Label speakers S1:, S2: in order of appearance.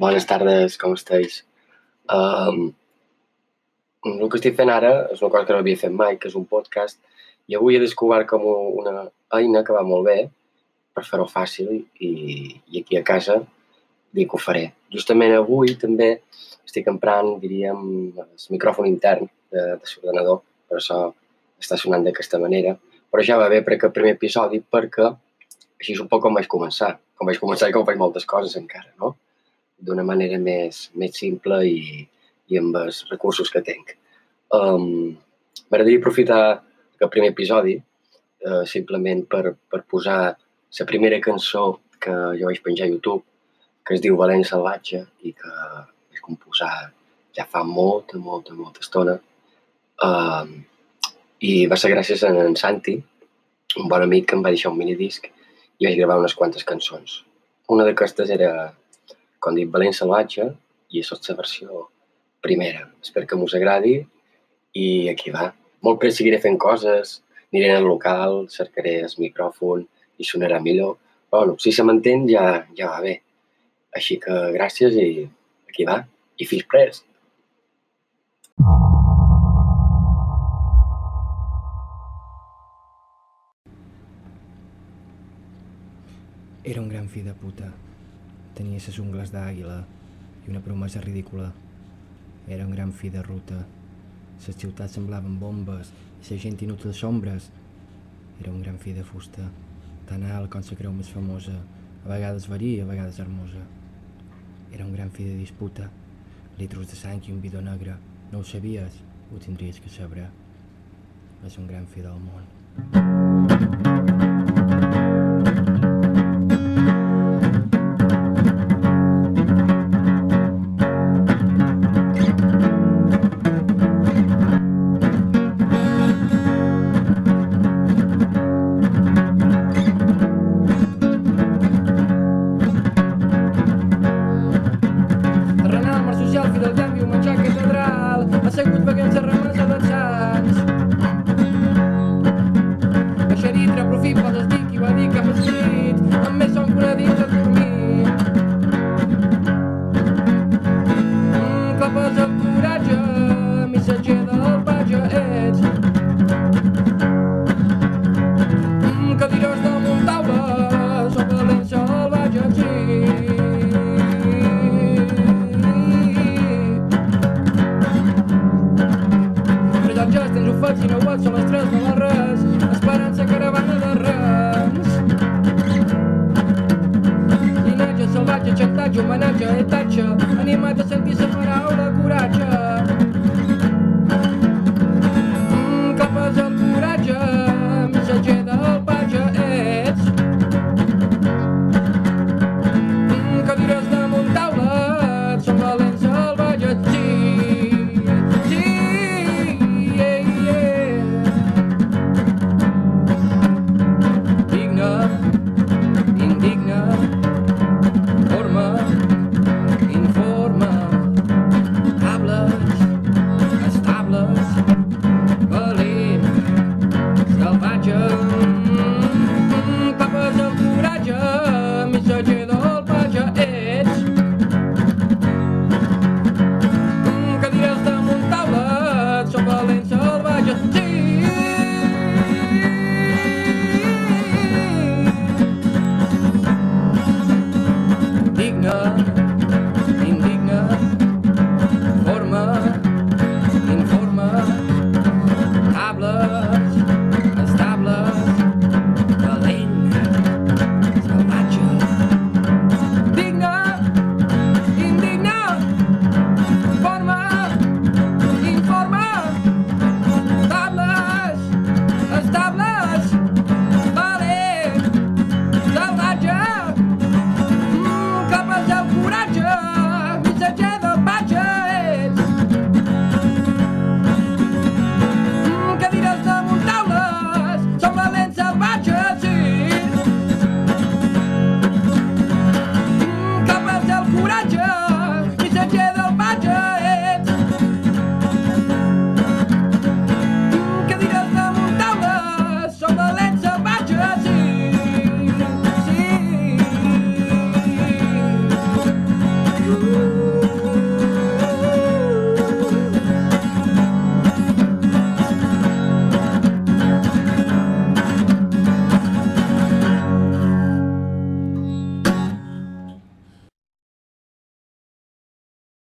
S1: Bones tardes, com esteu? Um, el que estic fent ara és una cosa que no havia fet mai, que és un podcast, i avui he descobert com una eina que va molt bé per fer-ho fàcil i, i aquí a casa dic que ho faré. Justament avui també estic emprant, diríem, el micròfon intern de, de l'ordenador, per això està sonant d'aquesta manera, però ja va bé per aquest primer episodi perquè així és un poc com vaig començar. Com vaig començar i com faig moltes coses encara, no? D'una manera més, més simple i, i amb els recursos que tinc. Um, M'agradaria aprofitar aquest primer episodi uh, simplement per, per posar la primera cançó que jo vaig penjar a YouTube, que es diu Valent Salvatge i que vaig composar ja fa molta, molta, molta estona. Um, I va ser gràcies a en Santi, un bon amic que em va deixar un minidisc i vaig gravar unes quantes cançons. Una d'aquestes era, com dic, Valent Salvatge i és la versió primera. Espero que us agradi i aquí va. Molt prest seguiré fent coses, aniré al local, cercaré el micròfon i sonarà millor. Però bueno, si se m'entén ja, ja va bé. Així que gràcies i aquí va. I fins prest!
S2: Era un gran fill de puta. Tenia ses ungles d'àguila i una promesa ridícula. Era un gran fill de ruta. Les ciutats semblaven bombes i la gent inútil sombres. Era un gran fill de fusta, tan alt com la creu més famosa, a vegades verí a vegades hermosa. Era un gran fill de disputa, litros de sang i un bidó negre. No ho sabies? Ho tindries que saber. És un gran fill del món. Renal, curajul Mănace, tace, inima de să-mi să fără aură curajă her.